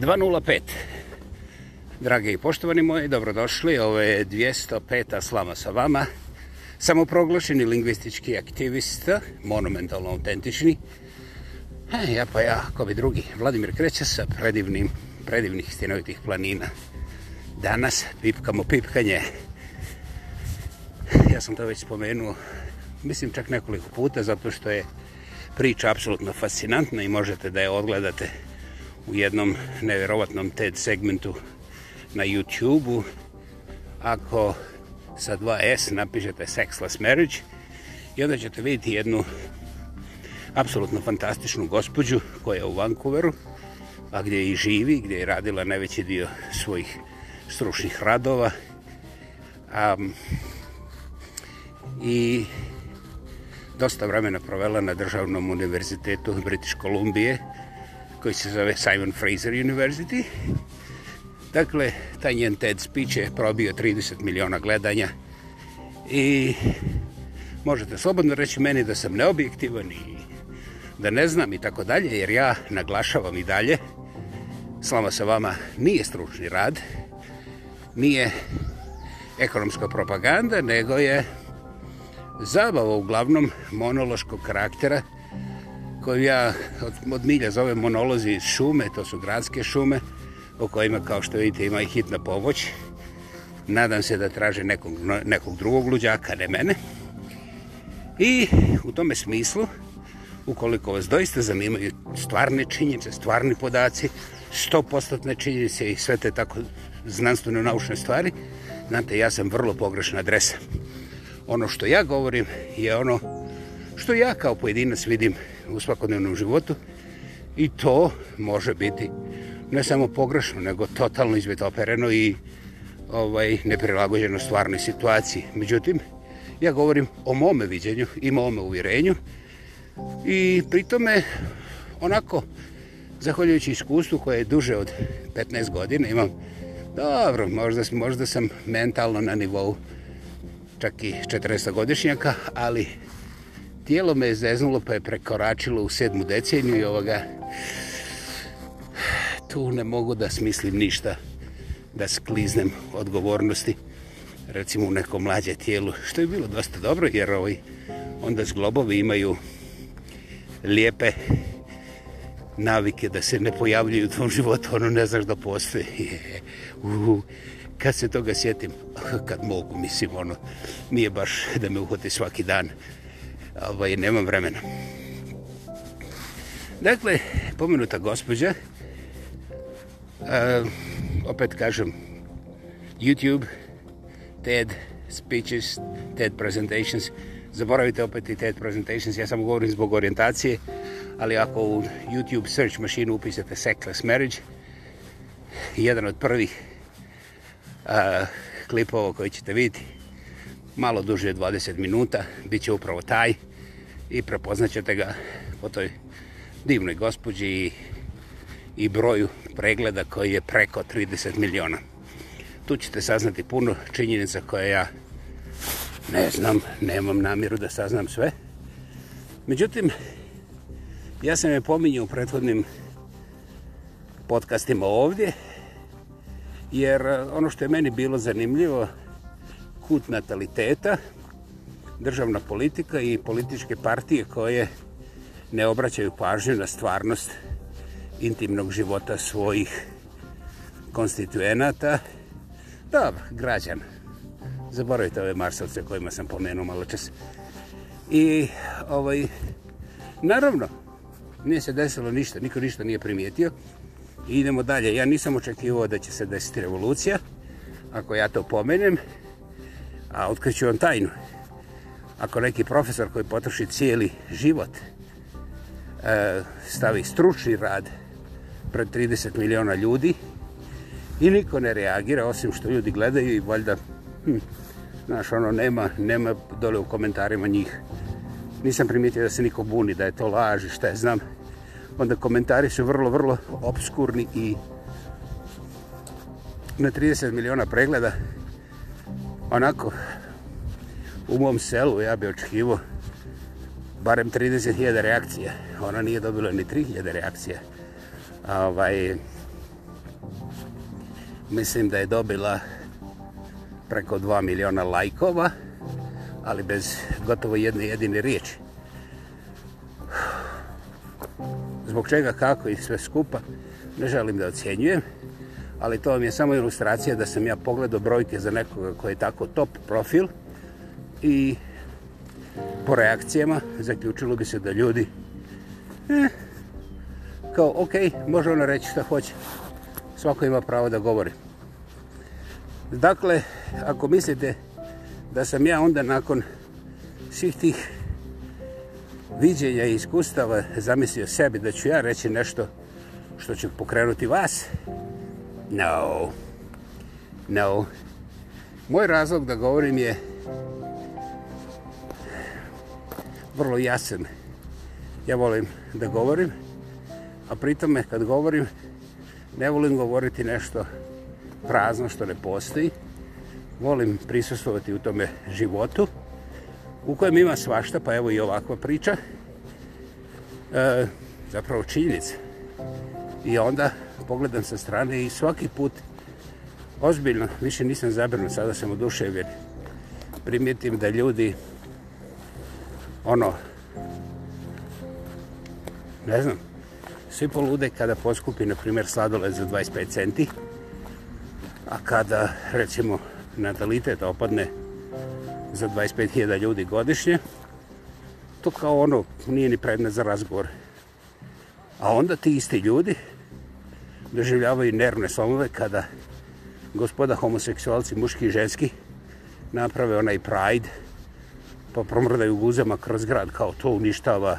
2.05 Drage i poštovani moji, dobrodošli. Ovo je 205. slama sa vama. Samoproglašeni lingvistički aktivista, monumentalno autentični. E, ja pa ja, ko bi drugi. Vladimir kreće sa predivnim, predivnih stinovitih planina. Danas pipkamo pipkanje. Ja sam to već spomenuo, mislim čak nekoliko puta, zato što je priča apsolutno fascinantna i možete da je odgledate učiniti u jednom nevjerovatnom TED segmentu na YouTube-u. Ako sa 2S napišete Sexless Marriage i onda ćete vidjeti jednu apsolutno fantastičnu gospođu koja je u Vancouveru, a gdje i živi, gdje je radila najveći dio svojih stručnih radova. Um, I dosta vremena provela na državnom univerzitetu British Columbia koji se zove Simon Fraser University. Dakle, taj njen TED speech je probio 30 miliona gledanja i možete slobodno reći meni da sam neobjektivan i da ne znam i tako dalje, jer ja naglašavam i dalje. Slama sa vama, nije stručni rad, nije ekonomska propaganda, nego je zabava uglavnom monološkog karaktera koju ja od, od milja zovem monolozi iz šume, to su gradske šume, u kojima, kao što vidite, ima i hitna pomoć. Nadam se da traže nekog, nekog drugog luđaka, ne mene. I u tome smislu, ukoliko vas doista zanimaju stvarne činjenice, stvarni podaci, 100%-ne činjenice i sve te tako znanstveno naučne stvari, znate, ja sam vrlo pogrešna adresa. Ono što ja govorim je ono što ja kao pojedinac vidim u svakodnevnom životu i to može biti ne samo pogrešno, nego totalno izvetopereno i ovaj neprilagođeno stvarnoj situaciji. Međutim, ja govorim o mome viđenju i mome uvjerenju i pritome onako, zahvaljujući iskustvu koje je duže od 15 godina, imam dobro, možda, možda sam mentalno na nivou čak i 40-godišnjaka, ali tijelo me je zeznulo pa je prekoračilo u sedmu deceniju i ovoga tu ne mogu da smislim ništa da skliznem odgovornosti recimo u neko mlađe tijelu što je bilo dosta dobro jer ovaj onda zglobovi imaju lijepe navike da se ne pojavljuju u tom životu, ono ne znaš da postoje. kad se toga sjetim, kad mogu, mislim, ono, nije baš da me uhoti svaki dan ovaj, nemam vremena. Dakle, pomenuta gospođa, e, opet kažem, YouTube, TED speeches, TED presentations, zaboravite opet i TED presentations, ja samo govorim zbog orijentacije, ali ako u YouTube search mašinu upisate sexless marriage, jedan od prvih a, e, klipova koji ćete vidjeti, malo duže 20 minuta, bit će upravo taj, i prepoznaćete ga po toj divnoj gospođi i, i broju pregleda koji je preko 30 miliona. Tu ćete saznati puno činjenica koje ja ne znam, nemam namjeru da saznam sve. Međutim, ja sam je pominjao u prethodnim podcastima ovdje, jer eh, ono što je meni bilo zanimljivo, kut nataliteta, državna politika i političke partije koje ne obraćaju pažnju na stvarnost intimnog života svojih konstituenata. Dobro, građan. Zaboravite ove marsovce kojima sam pomenuo malo čas. I, ovaj, naravno, nije se desilo ništa, niko ništa nije primijetio. I idemo dalje. Ja nisam očekivao da će se desiti revolucija, ako ja to pomenem, a otkriću vam tajnu ako neki profesor koji potroši cijeli život e, stavi stručni rad pred 30 miliona ljudi i niko ne reagira osim što ljudi gledaju i valjda hm, znaš ono nema nema dole u komentarima njih nisam primijetio da se niko buni da je to laži šta je znam onda komentari su vrlo vrlo obskurni i na 30 miliona pregleda onako u mom selu ja bi očekivo barem 30.000 reakcija. Ona nije dobila ni 3.000 reakcija. Ovaj, mislim da je dobila preko 2 miliona lajkova, ali bez gotovo jedne jedine riječi. Zbog čega, kako i sve skupa, ne želim da ocjenjujem, ali to vam je samo ilustracija da sam ja pogledao brojke za nekoga koji je tako top profil, i po reakcijama zaključilo bi se da ljudi eh, kao ok, može ona reći šta hoće. Svako ima pravo da govori. Dakle, ako mislite da sam ja onda nakon svih tih viđenja i iskustava zamislio sebi da ću ja reći nešto što će pokrenuti vas, no, no. Moj razlog da govorim je vrlo jasen. Ja volim da govorim, a pritome kad govorim, ne volim govoriti nešto prazno što ne postoji. Volim prisustovati u tome životu u kojem ima svašta, pa evo i ovakva priča. E, zapravo činjenica. I onda pogledam sa strane i svaki put ozbiljno, više nisam zabrnut, sada sam oduševjen, primijetim da ljudi ono, ne znam, svi polude kada poskupi, na primjer, sladolet za 25 centi, a kada, recimo, natalitet opadne za 25.000 ljudi godišnje, to kao ono, nije ni predmet za razgovor. A onda ti isti ljudi doživljavaju nervne slomove kada gospoda homoseksualci, muški i ženski, naprave onaj pride, pa promrdaju guzama kroz grad, kao to uništava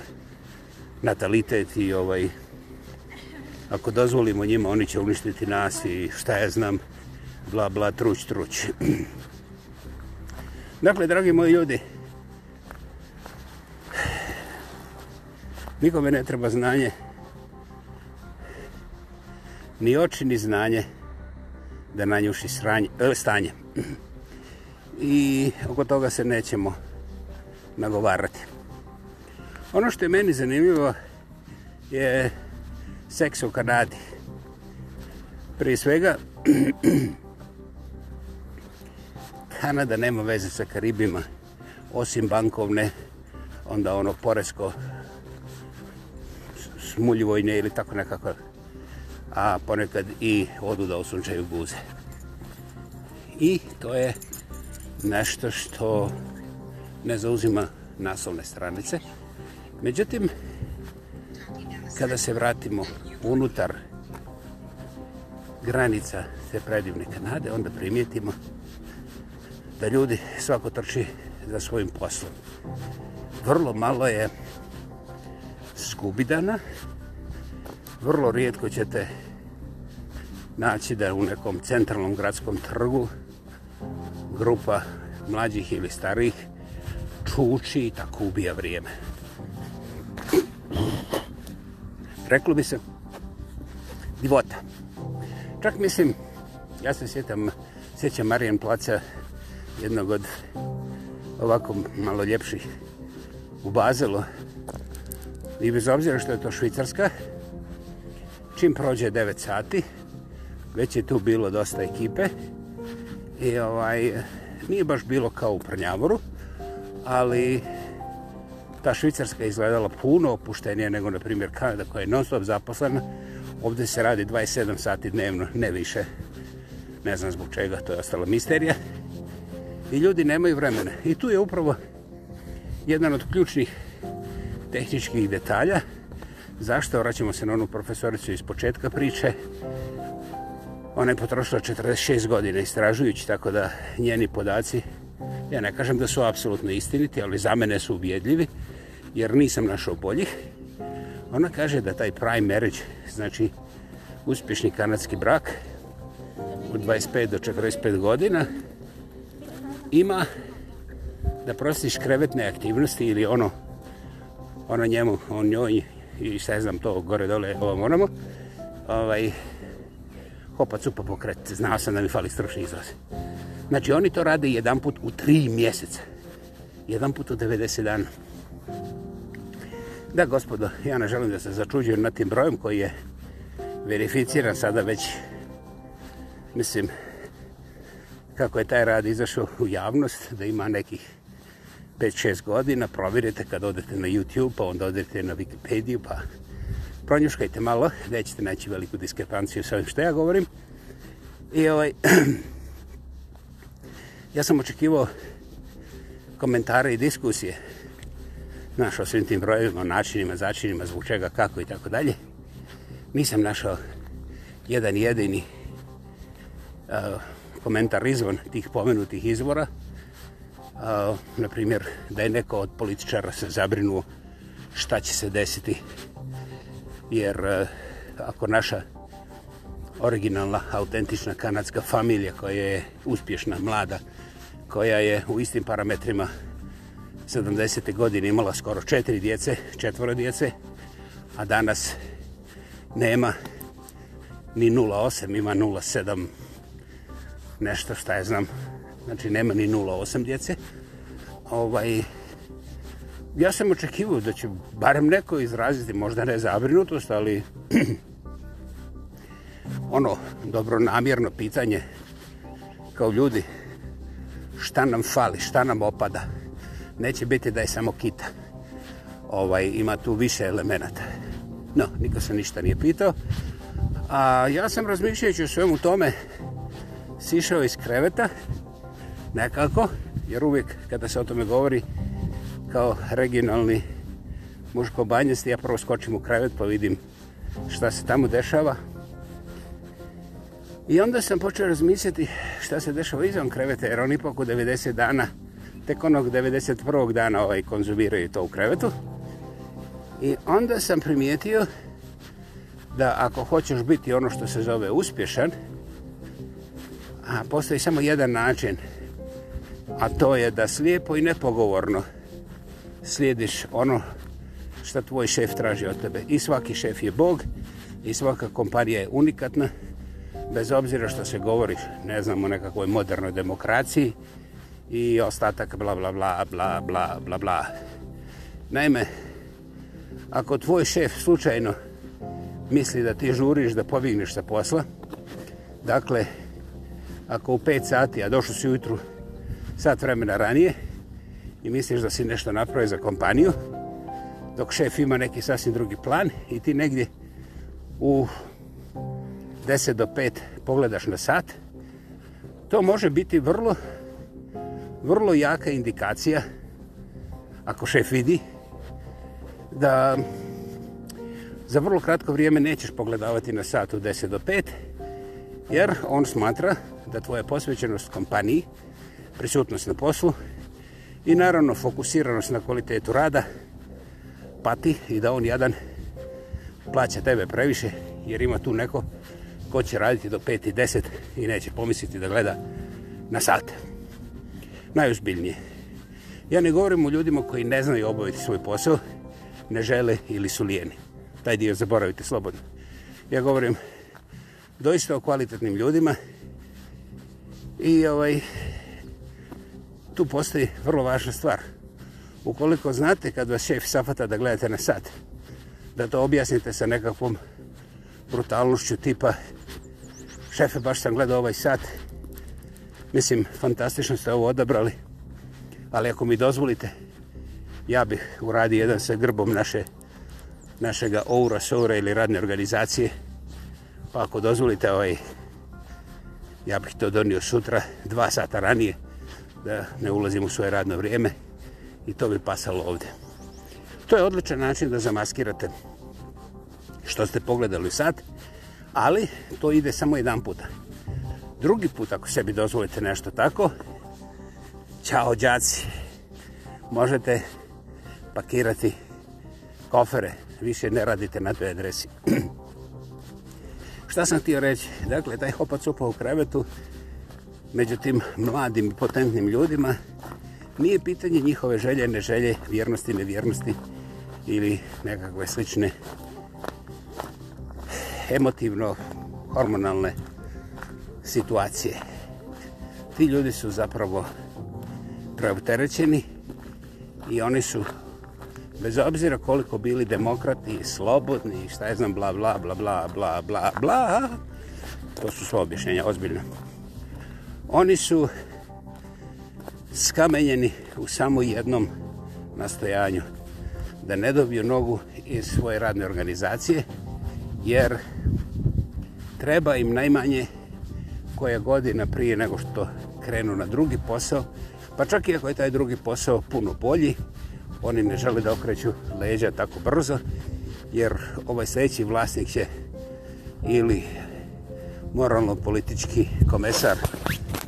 natalitet i ovaj, ako dozvolimo njima, oni će uništiti nas i šta ja znam, bla bla, truć, truć. dakle, dragi moji ljudi, nikome ne treba znanje, ni oči, ni znanje, da nanjuši sranje, eh, stanje. I oko toga se nećemo nagovarati. Ono što je meni zanimljivo je seks u Kanadi. Prije svega, Kanada nema veze sa Karibima, osim bankovne, onda ono poresko smuljivojne ili tako nekako, a ponekad i oduda u sunčaju guze. I to je nešto što ne zauzima naslovne stranice. Međutim, kada se vratimo unutar granica te predivne Kanade, onda primijetimo da ljudi svako trči za svojim poslom. Vrlo malo je skubidana, vrlo rijetko ćete naći da je u nekom centralnom gradskom trgu grupa mlađih ili starih čuči i tako ubija vrijeme. Reklo bi se, divota. Čak mislim, ja se sjetam, sjećam Marijan Placa jednog od ovako malo ljepših u Bazelu. I bez obzira što je to Švicarska, čim prođe 9 sati, već je tu bilo dosta ekipe i ovaj, nije baš bilo kao u Prnjavoru, ali ta Švicarska izgledala puno opuštenije nego, na primjer, Kanada koja je non stop zaposlena. Ovdje se radi 27 sati dnevno, ne više. Ne znam zbog čega, to je ostala misterija. I ljudi nemaju vremena. I tu je upravo jedan od ključnih tehničkih detalja. Zašto? Vraćamo se na onu profesoricu iz početka priče. Ona je potrošila 46 godina istražujući, tako da njeni podaci Ja ne kažem da su apsolutno istiniti, ali za mene su ubjedljivi, jer nisam našao boljih. Ona kaže da taj prime marriage, znači uspješni kanadski brak od 25 do 45 godina, ima da prostiš krevetne aktivnosti ili ono, ono njemu, on njoj, i šta znam to, gore dole, ovo moramo, ovaj, hopa cupa pokret, znao sam da mi fali stručni izraz. Znači oni to rade jedan put u tri mjeseca. Jedan put u 90 dana. Da, gospodo, ja ne želim da se začuđujem na tim brojem koji je verificiran sada već, mislim, kako je taj rad izašao u javnost, da ima nekih 5-6 godina, provirite kad odete na YouTube, pa onda odete na Wikipediju, pa pronjuškajte malo, nećete naći veliku diskrepanciju sa ovim što ja govorim. I ovaj, Ja sam očekivao komentare i diskusije znaš o svim tim brojima, načinima, začinima, zbog čega, kako i tako dalje. Nisam našao jedan jedini uh, komentar izvan tih pomenutih izvora. Uh, naprimjer, da je neko od političara se zabrinuo šta će se desiti. Jer uh, ako naša originalna, autentična kanadska familija koja je uspješna, mlada, uh, koja je u istim parametrima 70. godine imala skoro četiri djece, četvora djece, a danas nema ni 0,8, ima 0,7, nešto šta je znam. Znači, nema ni 0,8 djece. Ovaj, ja sam očekivao da će barem neko izraziti, možda ne zabrinutost, ali ono dobro namjerno pitanje kao ljudi, šta nam fali, šta nam opada. Neće biti da je samo kita. Ovaj, ima tu više elemenata. No, niko se ništa nije pitao. A ja sam razmišljajući o svemu tome, sišao iz kreveta, nekako, jer uvijek kada se o tome govori, kao regionalni muško banjesti, ja prvo skočim u krevet pa vidim šta se tamo dešava, I onda sam počeo razmisliti šta se dešava izvan kreveta, jer oni ipak u 90 dana, tek onog 91. dana ovaj konzumiraju to u krevetu. I onda sam primijetio da ako hoćeš biti ono što se zove uspješan, a postoji samo jedan način, a to je da slijepo i nepogovorno slijediš ono što tvoj šef traži od tebe. I svaki šef je Bog, i svaka kompanija je unikatna, bez obzira što se govori, ne znam, o nekakvoj modernoj demokraciji i ostatak bla, bla, bla, bla, bla, bla, bla. Naime, ako tvoj šef slučajno misli da ti žuriš da povigneš sa posla, dakle, ako u 5 sati, a došlo si ujutru sat vremena ranije i misliš da si nešto napravio za kompaniju, dok šef ima neki sasvim drugi plan i ti negdje u 10 do 5 pogledaš na sat, to može biti vrlo, vrlo jaka indikacija, ako šef vidi, da za vrlo kratko vrijeme nećeš pogledavati na sat od 10 do 5, jer on smatra da tvoja posvećenost kompaniji, prisutnost na poslu i naravno fokusiranost na kvalitetu rada pati i da on jadan plaća tebe previše jer ima tu neko ko će raditi do 5 i 10 i neće pomisliti da gleda na sat. Najuzbiljnije. Ja ne govorim o ljudima koji ne znaju obaviti svoj posao, ne žele ili su lijeni. Taj dio zaboravite slobodno. Ja govorim doista o kvalitetnim ljudima i ovaj tu postoji vrlo važna stvar. Ukoliko znate kad vas šef safata da gledate na sat, da to objasnite sa nekakvom brutalnošću tipa Šefe, baš sam gledao ovaj sat. Mislim, fantastično ste ovo odabrali. Ali ako mi dozvolite, ja bih uradio jedan sa grbom naše našega Oura Soura ili radne organizacije. Pa ako dozvolite, ovaj, ja bih to donio sutra, dva sata ranije, da ne ulazim u svoje radno vrijeme i to bi pasalo ovdje. To je odličan način da zamaskirate što ste pogledali sad. sat ali to ide samo jedan puta. Drugi put, ako sebi dozvolite nešto tako, Ćao, džaci. Možete pakirati kofere. Više ne radite na toj adresi. Šta sam htio reći? Dakle, taj hopac upao u krevetu među tim mladim i potentnim ljudima nije pitanje njihove želje, neželje, vjernosti, nevjernosti ili nekakve slične emotivno hormonalne situacije. Ti ljudi su zapravo preopterećeni i oni su bez obzira koliko bili demokrati i slobodni, šta je znam, bla, bla, bla, bla, bla, bla, bla, to su svoje objašnjenja, ozbiljno. Oni su skamenjeni u samo jednom nastojanju da ne dobiju nogu iz svoje radne organizacije, jer treba im najmanje koja godina prije nego što krenu na drugi posao, pa čak i ako je taj drugi posao puno bolji, oni ne žele da okreću leđa tako brzo, jer ovaj sljedeći vlasnik će ili moralno-politički komesar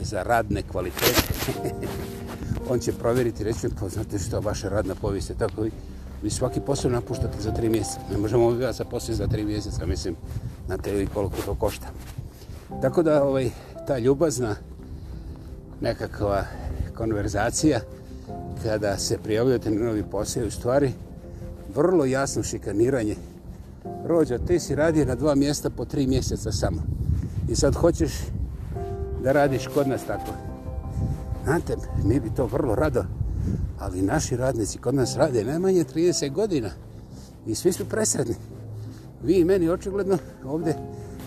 za radne kvalitete, on će provjeriti, reći, poznate pa što vaše radna povijest je tako, Vi svaki posao napuštate za tri mjeseca. Ne možemo ovdje vas zaposliti za tri mjeseca, mislim, na te ili koliko to košta. Tako da, ovaj, ta ljubazna nekakva konverzacija, kada se prijavljate na novi posao, u stvari, vrlo jasno šikaniranje. Rođa, ti si radio na dva mjesta po tri mjeseca samo. I sad hoćeš da radiš kod nas tako. Znate, mi bi to vrlo rado ali naši radnici kod nas rade najmanje 30 godina i svi su presredni. Vi meni očigledno ovdje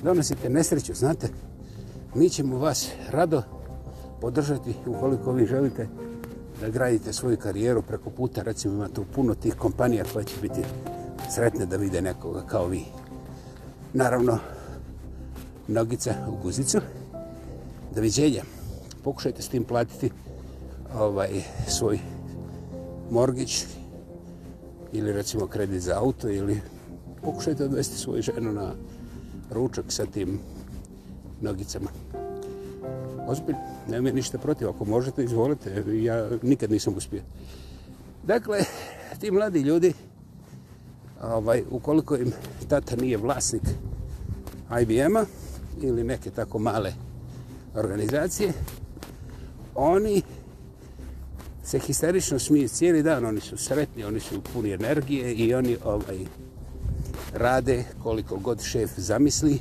donosite nesreću, znate. Mi ćemo vas rado podržati ukoliko vi želite da gradite svoju karijeru preko puta. Recimo imate puno tih kompanija koja će biti sretne da vide nekoga kao vi. Naravno, nogica u guzicu. Doviđenja. Pokušajte s tim platiti ovaj, svoj morgić ili recimo kredit za auto ili pokušajte odvesti svoju ženu na ručak sa tim nogicama. Ozbilj, nema ništa protiv, ako možete, izvolite, ja nikad nisam uspio. Dakle, ti mladi ljudi, ovaj, ukoliko im tata nije vlasnik IBM-a ili neke tako male organizacije, oni uh, se histerično smiju cijeli dan, oni su sretni, oni su puni energije i oni ovaj rade koliko god šef zamisli.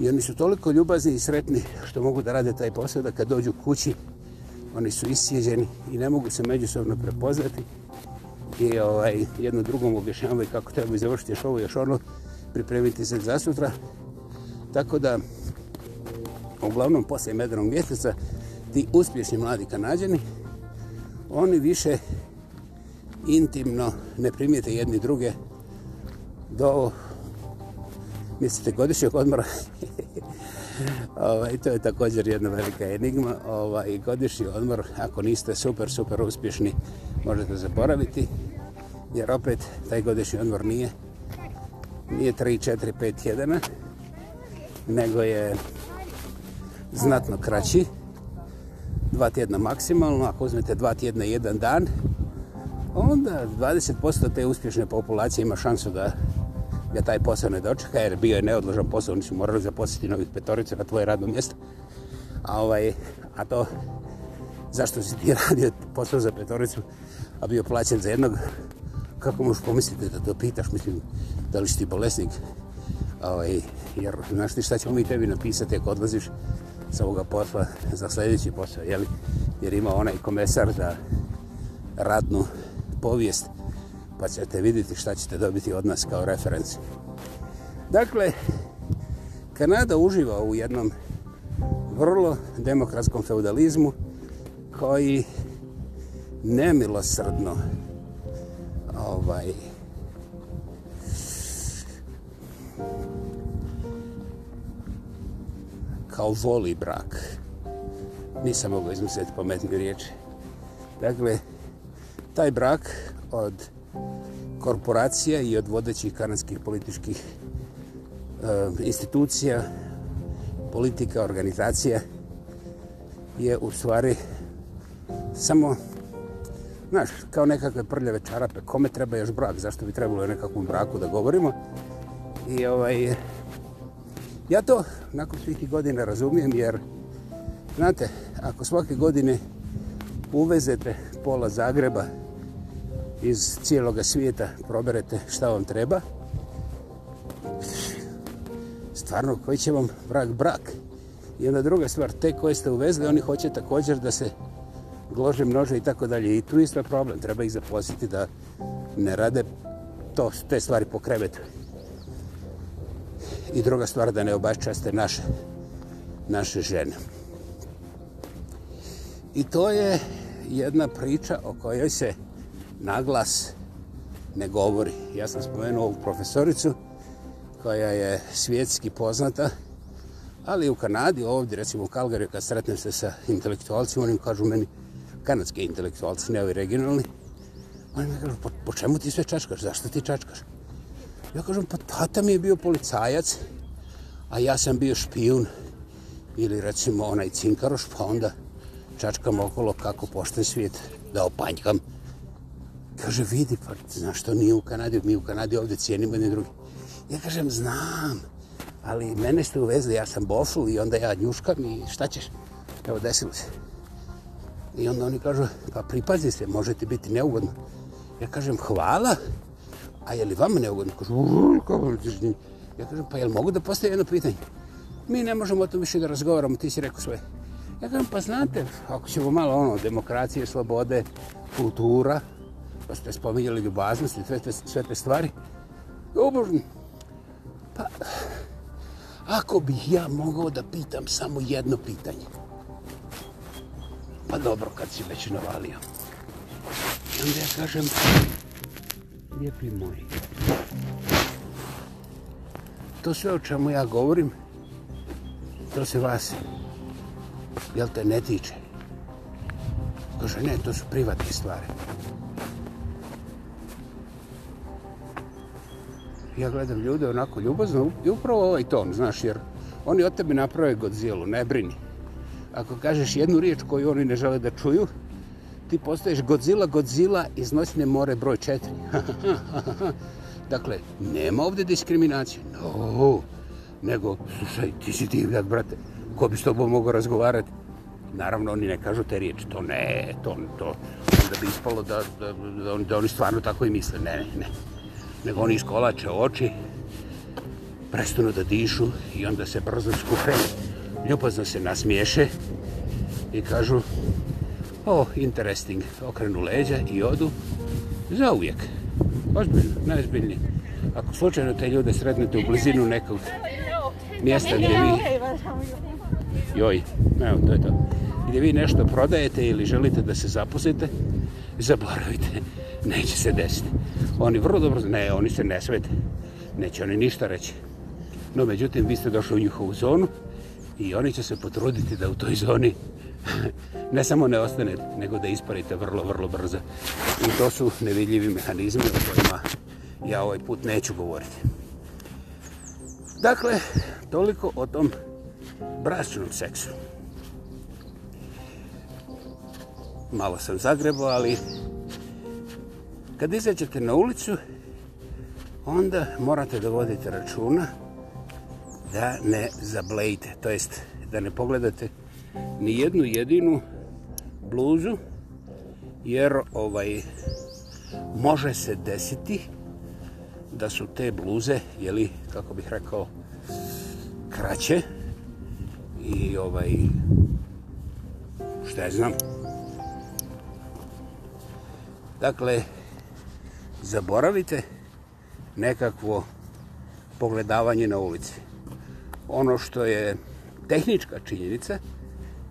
I oni su toliko ljubazni i sretni što mogu da rade taj posao da kad dođu kući oni su isjeđeni i ne mogu se međusobno prepoznati i ovaj, jedno drugom objašnjavaju kako treba izavršiti još ovo, još ono, pripremiti se za sutra. Tako da, uglavnom, posle medanog mjeseca, ti uspješni mladi kanadjani, oni više intimno ne primijete jedni druge do mislite godišnjeg odmora. ovaj, to je također jedna velika enigma. Ovaj, godišnji odmor, ako niste super, super uspješni, možete zaboraviti. Jer opet, taj godišnji odmor nije nije 3, 4, 5, 1, nego je znatno kraći dva tjedna maksimalno, ako uzmete dva tjedna i jedan dan, onda 20% te uspješne populacije ima šansu da ga taj posao ne dočeka, jer bio je neodložan posao, oni su morali zaposliti novih petorica na tvoje radno mjesto. A, ovaj, a to zašto si ti radio posao za petoricu, a bio plaćen za jednog, kako možeš pomisliti da to pitaš, mislim, da li si ti bolesnik? Ovaj, jer znaš ti šta ćemo mi tebi napisati ako odlaziš sa ovoga posla za sljedeći posao, jeli? jer ima onaj komesar za radnu povijest, pa ćete vidjeti šta ćete dobiti od nas kao referenciju. Dakle, Kanada uživa u jednom vrlo demokratskom feudalizmu koji nemilosrdno ovaj kao voli brak. Nisam mogo izmisliti pametnije riječi. Dakle, taj brak od korporacija i od vodećih kanadskih političkih e, institucija, politika, organizacija je u stvari samo Znaš, kao nekakve prljave čarape, kome treba još brak, zašto bi trebalo o nekakvom braku da govorimo? I ovaj, Ja to nakon svih tih godina razumijem jer, znate, ako svake godine uvezete pola Zagreba iz cijeloga svijeta, proberete šta vam treba, stvarno koji će vam vrak brak? I onda druga stvar, te koje ste uvezli, oni hoće također da se glože množe i tako dalje. I tu isto problem, treba ih zaposliti da ne rade to, te stvari po krevetu i druga stvar da ne obačaste naše, naše žene. I to je jedna priča o kojoj se naglas ne govori. Ja sam spomenuo ovu profesoricu koja je svjetski poznata, ali u Kanadi, ovdje, recimo u Kalgariju, kad sretnem se sa intelektualcima, oni kažu meni, kanadski intelektualci, ne ovi regionalni, oni mi kažu, po, po čemu ti sve čačkaš, zašto ti čačkaš? Ja kažem, pa tata mi je bio policajac, a ja sam bio špijun ili recimo onaj cinkaroš, pa onda čačkam okolo kako pošten svijet da opanjkam. Kaže, vidi, pa znaš što nije u Kanadi, mi u Kanadi ovdje cijenimo jedni drugi. Ja kažem, znam, ali mene ste uvezli, ja sam bofl i onda ja njuškam i šta ćeš? Evo, desilo se. I onda oni kažu, pa pripazi se, možete biti neugodno. Ja kažem, hvala, a je li vama neugodno? Kažu, ja kažem, pa je li mogu da postoje jedno pitanje? Mi ne možemo o tom više da razgovaramo, ti si rekao svoje. Ja kažem, pa znate, ako ćemo malo ono, demokracije, slobode, kultura, pa ste spominjali ljubaznost i sve, sve, sve te stvari, ljubožno. Pa, ako bih ja mogao da pitam samo jedno pitanje? Pa dobro, kad si već navalio. I onda ja kažem, lijepi moji. To sve o čemu ja govorim, to se vas, jel te, ne tiče. Kaže, ne, to su privatne stvari. Ja gledam ljude onako ljubazno i upravo ovaj ton, znaš, jer oni od tebe naprave Godzilla, ne brini. Ako kažeš jednu riječ koju oni ne žele da čuju, ti postoješ Godzilla, Godzilla iznosi ne more broj četiri. dakle, nema ovdje diskriminacije. No, nego, slušaj, ti si divljak, brate. Ko bi s tobom mogao razgovarati? Naravno, oni ne kažu te riječi. To ne, to, to. Onda bi ispalo da, da, da, da oni stvarno tako i misle. Ne, ne, ne. Nego oni iskolače oči, prestanu da dišu i onda se brzo skupe, ljubazno se nasmiješe i kažu, O, oh, interesting, okrenu leđa i odu za uvijek. Ozbiljno, najozbiljnije. Ako slučajno te ljude srednete u blizinu nekog mjesta gdje vi... Joj, evo, to je to. Gdje vi nešto prodajete ili želite da se zaposlite, zaboravite, neće se desiti. Oni vrlo dobro, ne, oni se ne svete, neće oni ništa reći. No, međutim, vi ste došli u njihovu zonu i oni će se potruditi da u toj zoni ne samo ne ostane, nego da isparite vrlo, vrlo brzo. I to su nevidljivi mehanizmi o kojima ja ovaj put neću govoriti. Dakle, toliko o tom bračnom seksu. Malo sam zagrebo, ali kad izađete na ulicu, onda morate da vodite računa da ne zablejte, to jest da ne pogledate ni jednu jedinu bluzu jer ovaj može se desiti da su te bluze jeli kako bih rekao kraće i ovaj šta znam dakle zaboravite nekakvo pogledavanje na ulici ono što je tehnička činjenica je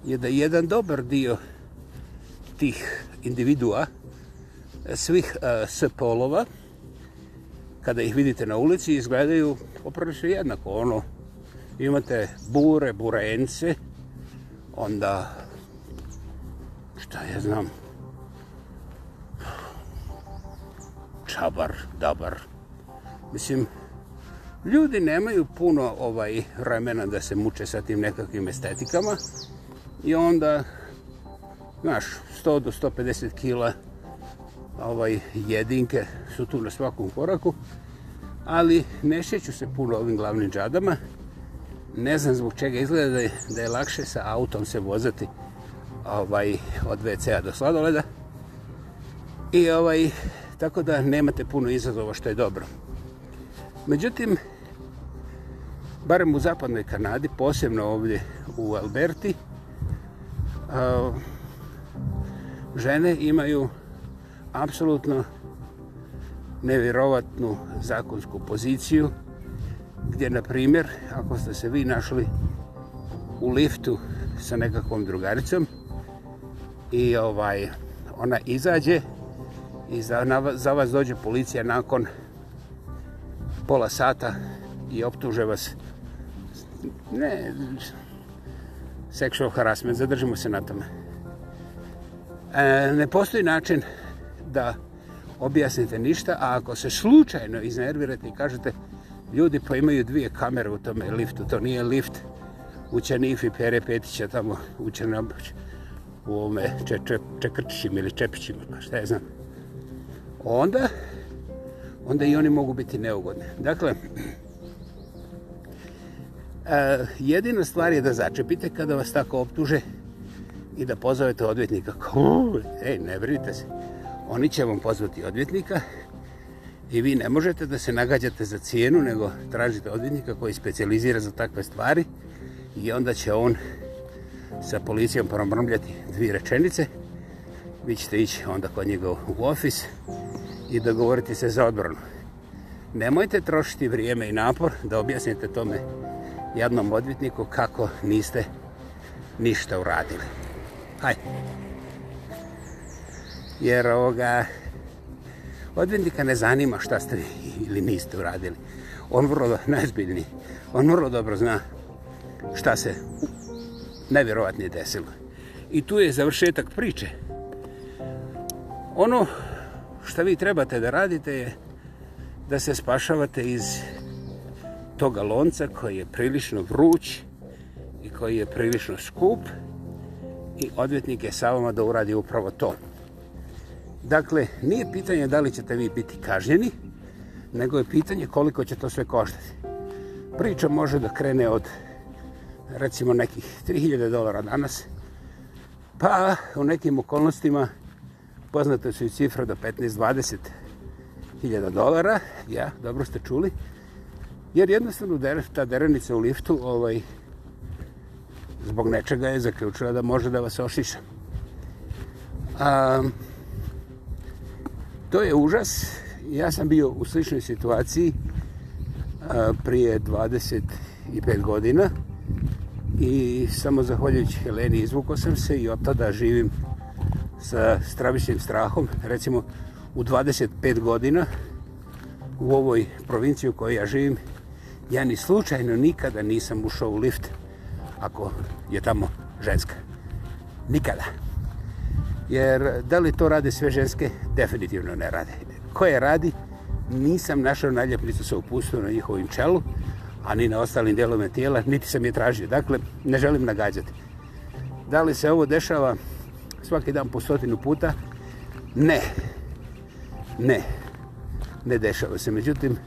je da jedan dobar dio tih individua, e, svih uh, e, spolova, kada ih vidite na ulici, izgledaju oprlično jednako. Ono, imate bure, burence, onda, šta ja znam, čabar, dabar. Mislim, ljudi nemaju puno ovaj vremena da se muče sa tim nekakvim estetikama, i onda znaš 100 do 150 kila ovaj jedinke su tu na svakom koraku ali ne šeću se puno ovim glavnim džadama ne znam zbog čega izgleda da je, da je lakše sa autom se vozati ovaj od WC-a do sladoleda i ovaj tako da nemate puno izazova što je dobro međutim barem u zapadnoj Kanadi posebno ovdje u Alberti Eh, žene imaju apsolutno nevjerovatnu zakonsku poziciju gdje, na primjer, ako ste se vi našli u liftu sa nekakvom drugaricom i ovaj ona izađe i za, na, za vas dođe policija nakon pola sata i optuže vas ne, sexual harassment, zadržimo se na tome. E, ne postoji način da objasnite ništa, a ako se slučajno iznervirate i kažete ljudi pa imaju dvije kamere u tome liftu, to nije lift, uće Nifi Pere Petića tamo, uće na u ovome če, če, čekrčićima ili čepićima, pa šta je znam. Onda, onda i oni mogu biti neugodni. Dakle, jedina stvar je da začepite kada vas tako optuže i da pozovete odvjetnika. Ej, ne vrnite se. Oni će vam pozvati odvjetnika i vi ne možete da se nagađate za cijenu, nego tražite odvjetnika koji specializira za takve stvari i onda će on sa policijom promrmljati dvije rečenice. Vi ćete ići onda kod njega u ofis i dogovoriti se za odbranu. Nemojte trošiti vrijeme i napor da objasnite tome jednom odvjetniku kako niste ništa uradili. Hajde. Jer ovoga odvjetnika ne zanima šta ste ili niste uradili. On vrlo najzbiljniji. On vrlo dobro zna šta se nevjerovatnije desilo. I tu je završetak priče. Ono što vi trebate da radite je da se spašavate iz toga lonca koji je prilično vruć i koji je prilično skup i odvjetnik je Saloma da uradi upravo to. Dakle, nije pitanje da li ćete vi biti kažnjeni, nego je pitanje koliko će to sve koštati. Priča može da krene od recimo nekih 3000 dolara danas, pa u nekim okolnostima poznate su i cifra do 15-20 hiljada dolara. Ja, dobro ste čuli. Jer jednostavno ta derenica u liftu ovaj, zbog nečega je zaključila da može da vas ošiša. A, to je užas. Ja sam bio u sličnoj situaciji a, prije 25 godina i samo zahvaljujući Heleni izvukao sam se i od tada živim sa stravičnim strahom. Recimo, u 25 godina u ovoj provinciji u kojoj ja živim ja ni slučajno nikada nisam ušao u lift ako je tamo ženska. Nikada. Jer da li to rade sve ženske? Definitivno ne rade. Koje radi? Nisam našao naljepnicu sa upustom na njihovim čelu, a ni na ostalim dijelome tijela, niti sam je tražio. Dakle, ne želim nagađati. Da li se ovo dešava svaki dan po stotinu puta? Ne. Ne. Ne dešava se. Međutim,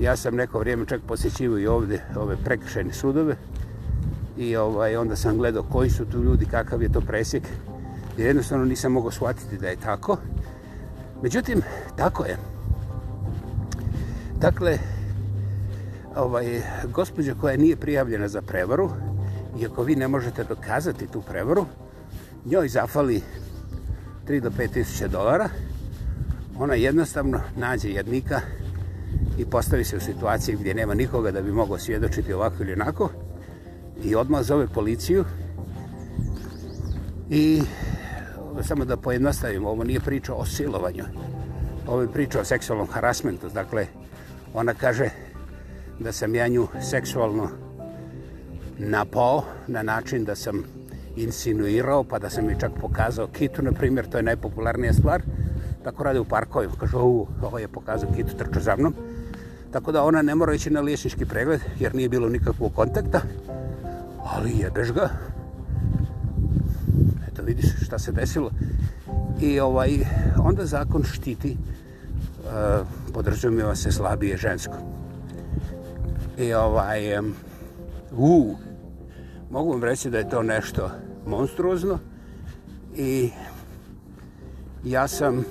ja sam neko vrijeme čak posjećivo i ovdje ove prekrišene sudove i ovaj, onda sam gledao koji su tu ljudi, kakav je to presjek. Jednostavno nisam mogao shvatiti da je tako. Međutim, tako je. Dakle, ovaj, gospođa koja nije prijavljena za prevaru, iako vi ne možete dokazati tu prevaru, njoj zafali 3 do 5 tisuća dolara, ona jednostavno nađe jednika, i postavi se u situaciji gdje nema nikoga da bi mogao svjedočiti ovako ili onako i odmah zove policiju i samo da pojednostavim, ovo nije priča o silovanju, ovo je priča o seksualnom harasmentu, dakle ona kaže da sam ja nju seksualno napao na način da sam insinuirao pa da sam mi čak pokazao kitu, na primjer, to je najpopularnija stvar, tako rade u parkovima, kaže ovo je pokazao kitu, trčo za mnom, Tako da ona ne mora ići na liječnički pregled jer nije bilo nikakvog kontakta. Ali jebeš ga. Eto vidiš šta se desilo. I ovaj, onda zakon štiti e, podrazumijeva se slabije žensko. I ovaj, u, mogu vam reći da je to nešto monstruozno i ja sam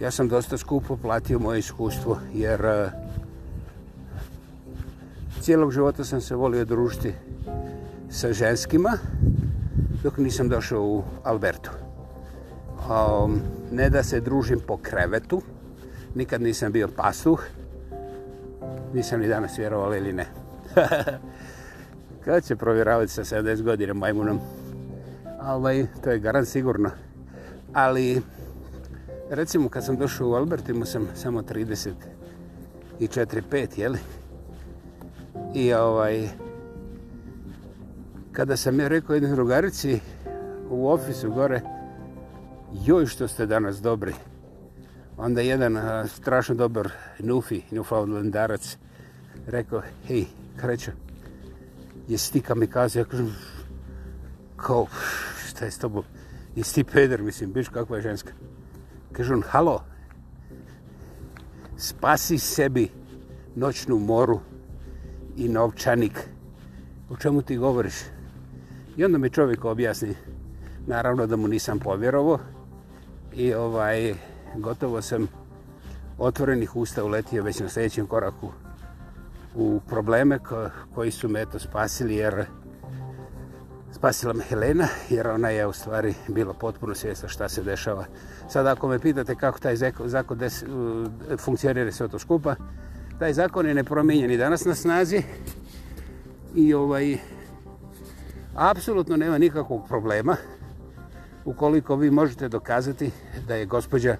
ja sam dosta skupo platio moje iskustvo, jer eh, cijelog života sam se volio družiti sa ženskima, dok nisam došao u Albertu. Um, ne da se družim po krevetu, nikad nisam bio pasuh, nisam ni danas vjerovali ili ne. Kada će provjeravati sa 70 godina majmunom? Ovaj, to je garant sigurno. Ali recimo kad sam došao u Albertimu sam samo 30 i 4-5, jeli? I ovaj, kada sam ja rekao jednoj drugarici u ofisu gore, joj što ste danas dobri. Onda jedan a, strašno dobar Nufi, Nufaudlendarac, rekao, hej, kreću, jesi ti kamikaze? Ja kažem, kao, šta je s tobom? Jesi ti peder, mislim, biš kakva je ženska? kaže on, halo, spasi sebi noćnu moru i novčanik. O čemu ti govoriš? I onda mi čovjek objasni, naravno da mu nisam povjerovo i ovaj, gotovo sam otvorenih usta uletio već na sljedećem koraku u probleme ko, koji su me eto spasili jer uh, spasila me Helena, jer ona je u stvari bila potpuno svjesna šta se dešava. Sada ako me pitate kako taj zakon des, funkcionira sve to skupa, taj zakon je nepromenjen i danas na snazi i ovaj, apsolutno nema nikakvog problema ukoliko vi možete dokazati da je gospođa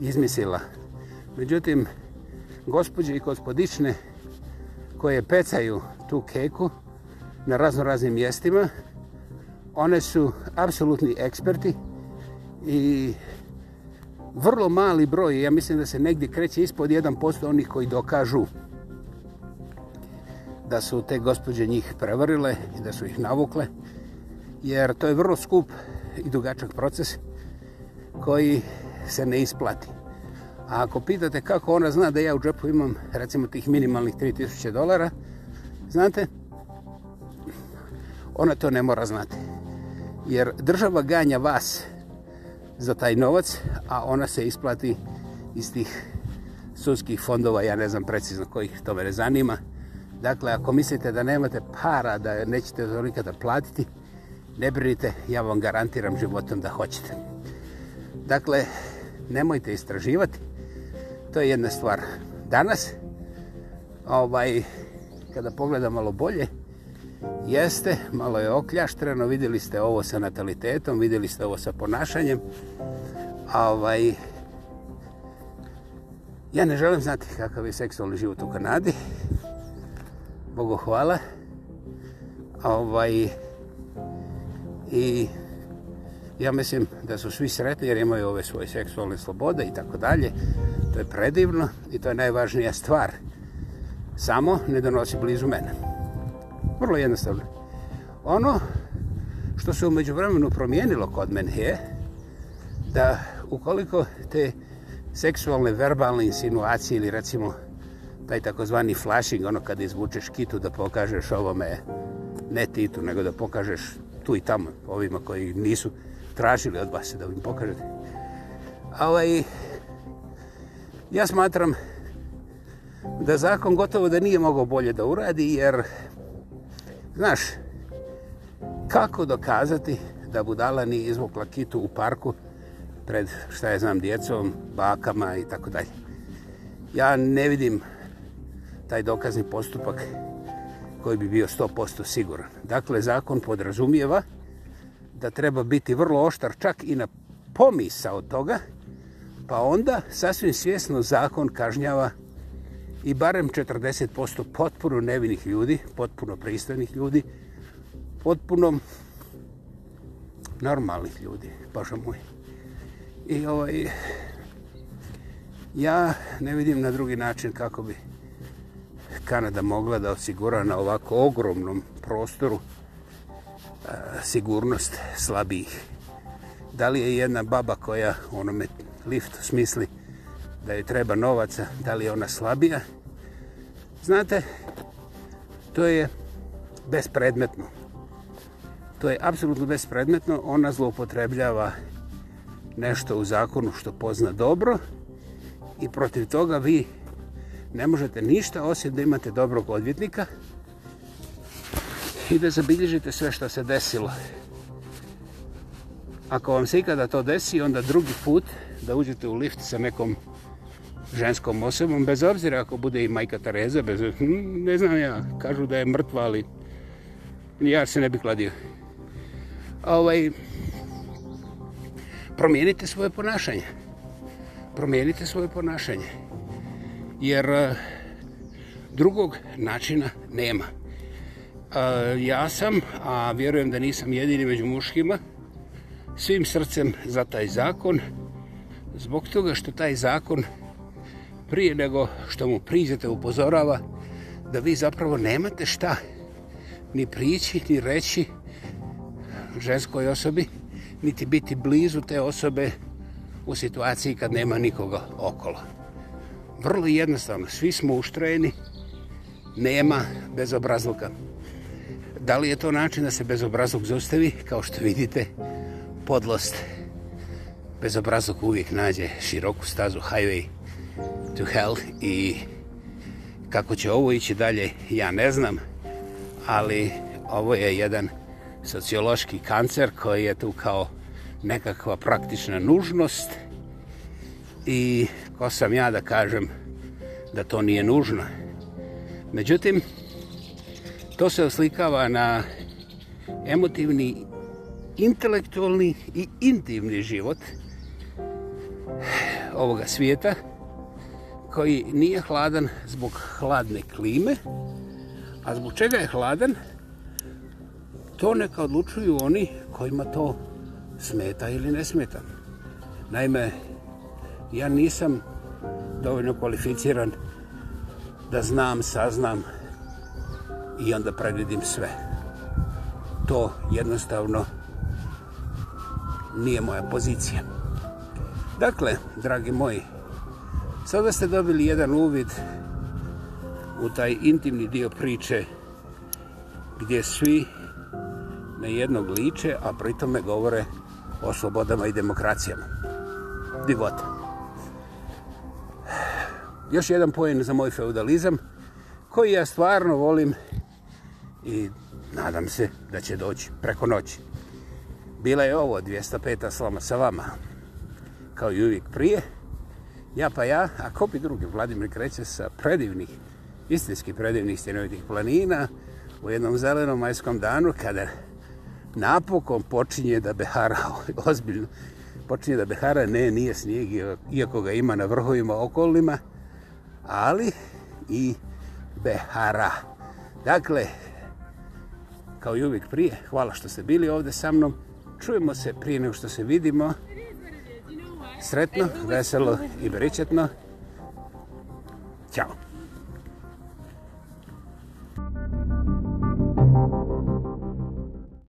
izmisila. Međutim, gospođe i gospodične koje pecaju tu keku, na razno raznim mjestima. One su apsolutni eksperti i vrlo mali broj, ja mislim da se negdje kreće ispod 1% onih koji dokažu da su te gospođe njih prevarile i da su ih navukle, jer to je vrlo skup i dugačak proces koji se ne isplati. A ako pitate kako ona zna da ja u džepu imam recimo tih minimalnih 3000 dolara, znate, ona to ne mora znati. Jer država ganja vas za taj novac, a ona se isplati iz tih sudskih fondova, ja ne znam precizno kojih, to me ne zanima. Dakle, ako mislite da nemate para, da nećete to nikada platiti, ne brinite, ja vam garantiram životom da hoćete. Dakle, nemojte istraživati, to je jedna stvar. Danas, ovaj, kada pogledam malo bolje, uh, Jeste, malo je okljaštreno, vidjeli ste ovo sa natalitetom, vidjeli ste ovo sa ponašanjem. Ovaj, ja ne želim znati kakav je seksualni život u Kanadi. Bogu hvala. Ovaj, I ja mislim da su svi sretni jer imaju ove svoje seksualne slobode i tako dalje. To je predivno i to je najvažnija stvar. Samo ne donosi blizu mene. Vrlo jednostavno. Ono što se umeđu vremenu promijenilo kod mene je da ukoliko te seksualne verbalne insinuacije ili recimo taj takozvani flashing, ono kada izvučeš kitu da pokažeš ovome, ne titu, nego da pokažeš tu i tamo ovima koji nisu tražili od vas da im pokažete. Ali ovaj, ja smatram da zakon gotovo da nije mogao bolje da uradi jer Znaš, kako dokazati da budala nije izvukla kitu u parku pred, šta je znam, djecom, bakama i tako dalje. Ja ne vidim taj dokazni postupak koji bi bio 100% siguran. Dakle, zakon podrazumijeva da treba biti vrlo oštar čak i na pomisa od toga, pa onda sasvim svjesno zakon kažnjava i barem 40% potpuno nevinih ljudi, potpuno pristojnih ljudi, potpuno normalnih ljudi, paša moj. I ovaj, ja ne vidim na drugi način kako bi Kanada mogla da osigura na ovako ogromnom prostoru a, sigurnost slabijih. Da li je jedna baba koja onome lift smisli da joj treba novaca, da li je ona slabija, Znate, to je bespredmetno. To je apsolutno bespredmetno. Ona zloupotrebljava nešto u zakonu što pozna dobro i protiv toga vi ne možete ništa osim da imate dobrog odvjetnika i da zabilježite sve što se desilo. Ako vam se ikada to desi, onda drugi put da uđete u lift sa nekom ženskom osobom, bez obzira ako bude i majka Tereza, bez, hm, ne znam ja, kažu da je mrtva, ali ja se ne bih kladio. Ovaj, promijenite svoje ponašanje. Promijenite svoje ponašanje. Jer eh, drugog načina nema. Eh, ja sam, a vjerujem da nisam jedini među muškima, svim srcem za taj zakon, zbog toga što taj zakon prije nego što mu priđete upozorava da vi zapravo nemate šta ni prići, ni reći ženskoj osobi, niti biti blizu te osobe u situaciji kad nema nikoga okolo. Vrlo jednostavno, svi smo uštrojeni, nema bezobrazluka. Da li je to način da se bezobrazluk zustavi? Kao što vidite, podlost. Bezobrazluk uvijek nađe široku stazu, highway, to hell i kako će ovo ići dalje ja ne znam ali ovo je jedan sociološki kancer koji je tu kao nekakva praktična nužnost i ko sam ja da kažem da to nije nužno međutim to se oslikava na emotivni intelektualni i intimni život ovoga svijeta koji nije hladan zbog hladne klime, a zbog čega je hladan, to neka odlučuju oni kojima to smeta ili ne smeta. Naime, ja nisam dovoljno kvalificiran da znam, saznam i onda pregledim sve. To jednostavno nije moja pozicija. Dakle, dragi moji, Sada ste dobili jedan uvid u taj intimni dio priče gdje svi na jednog liče, a pritome govore o slobodama i demokracijama. Divota. Još jedan pojen za moj feudalizam koji ja stvarno volim i nadam se da će doći preko noći. Bila je ovo 205. slama sa vama kao i uvijek prije ja pa ja, a ko bi drugi, Vladimir kreće sa predivnih, istinski predivnih stjenovitih planina u jednom zelenom majskom danu kada napokon počinje da behara ovaj ozbiljno, počinje da behara, ne, nije snijeg, iako ga ima na vrhovima okolima, ali i behara. Dakle, kao i uvijek prije, hvala što ste bili ovdje sa mnom, čujemo se prije nego što se vidimo, sretno, veselo i beričetno. Ćao!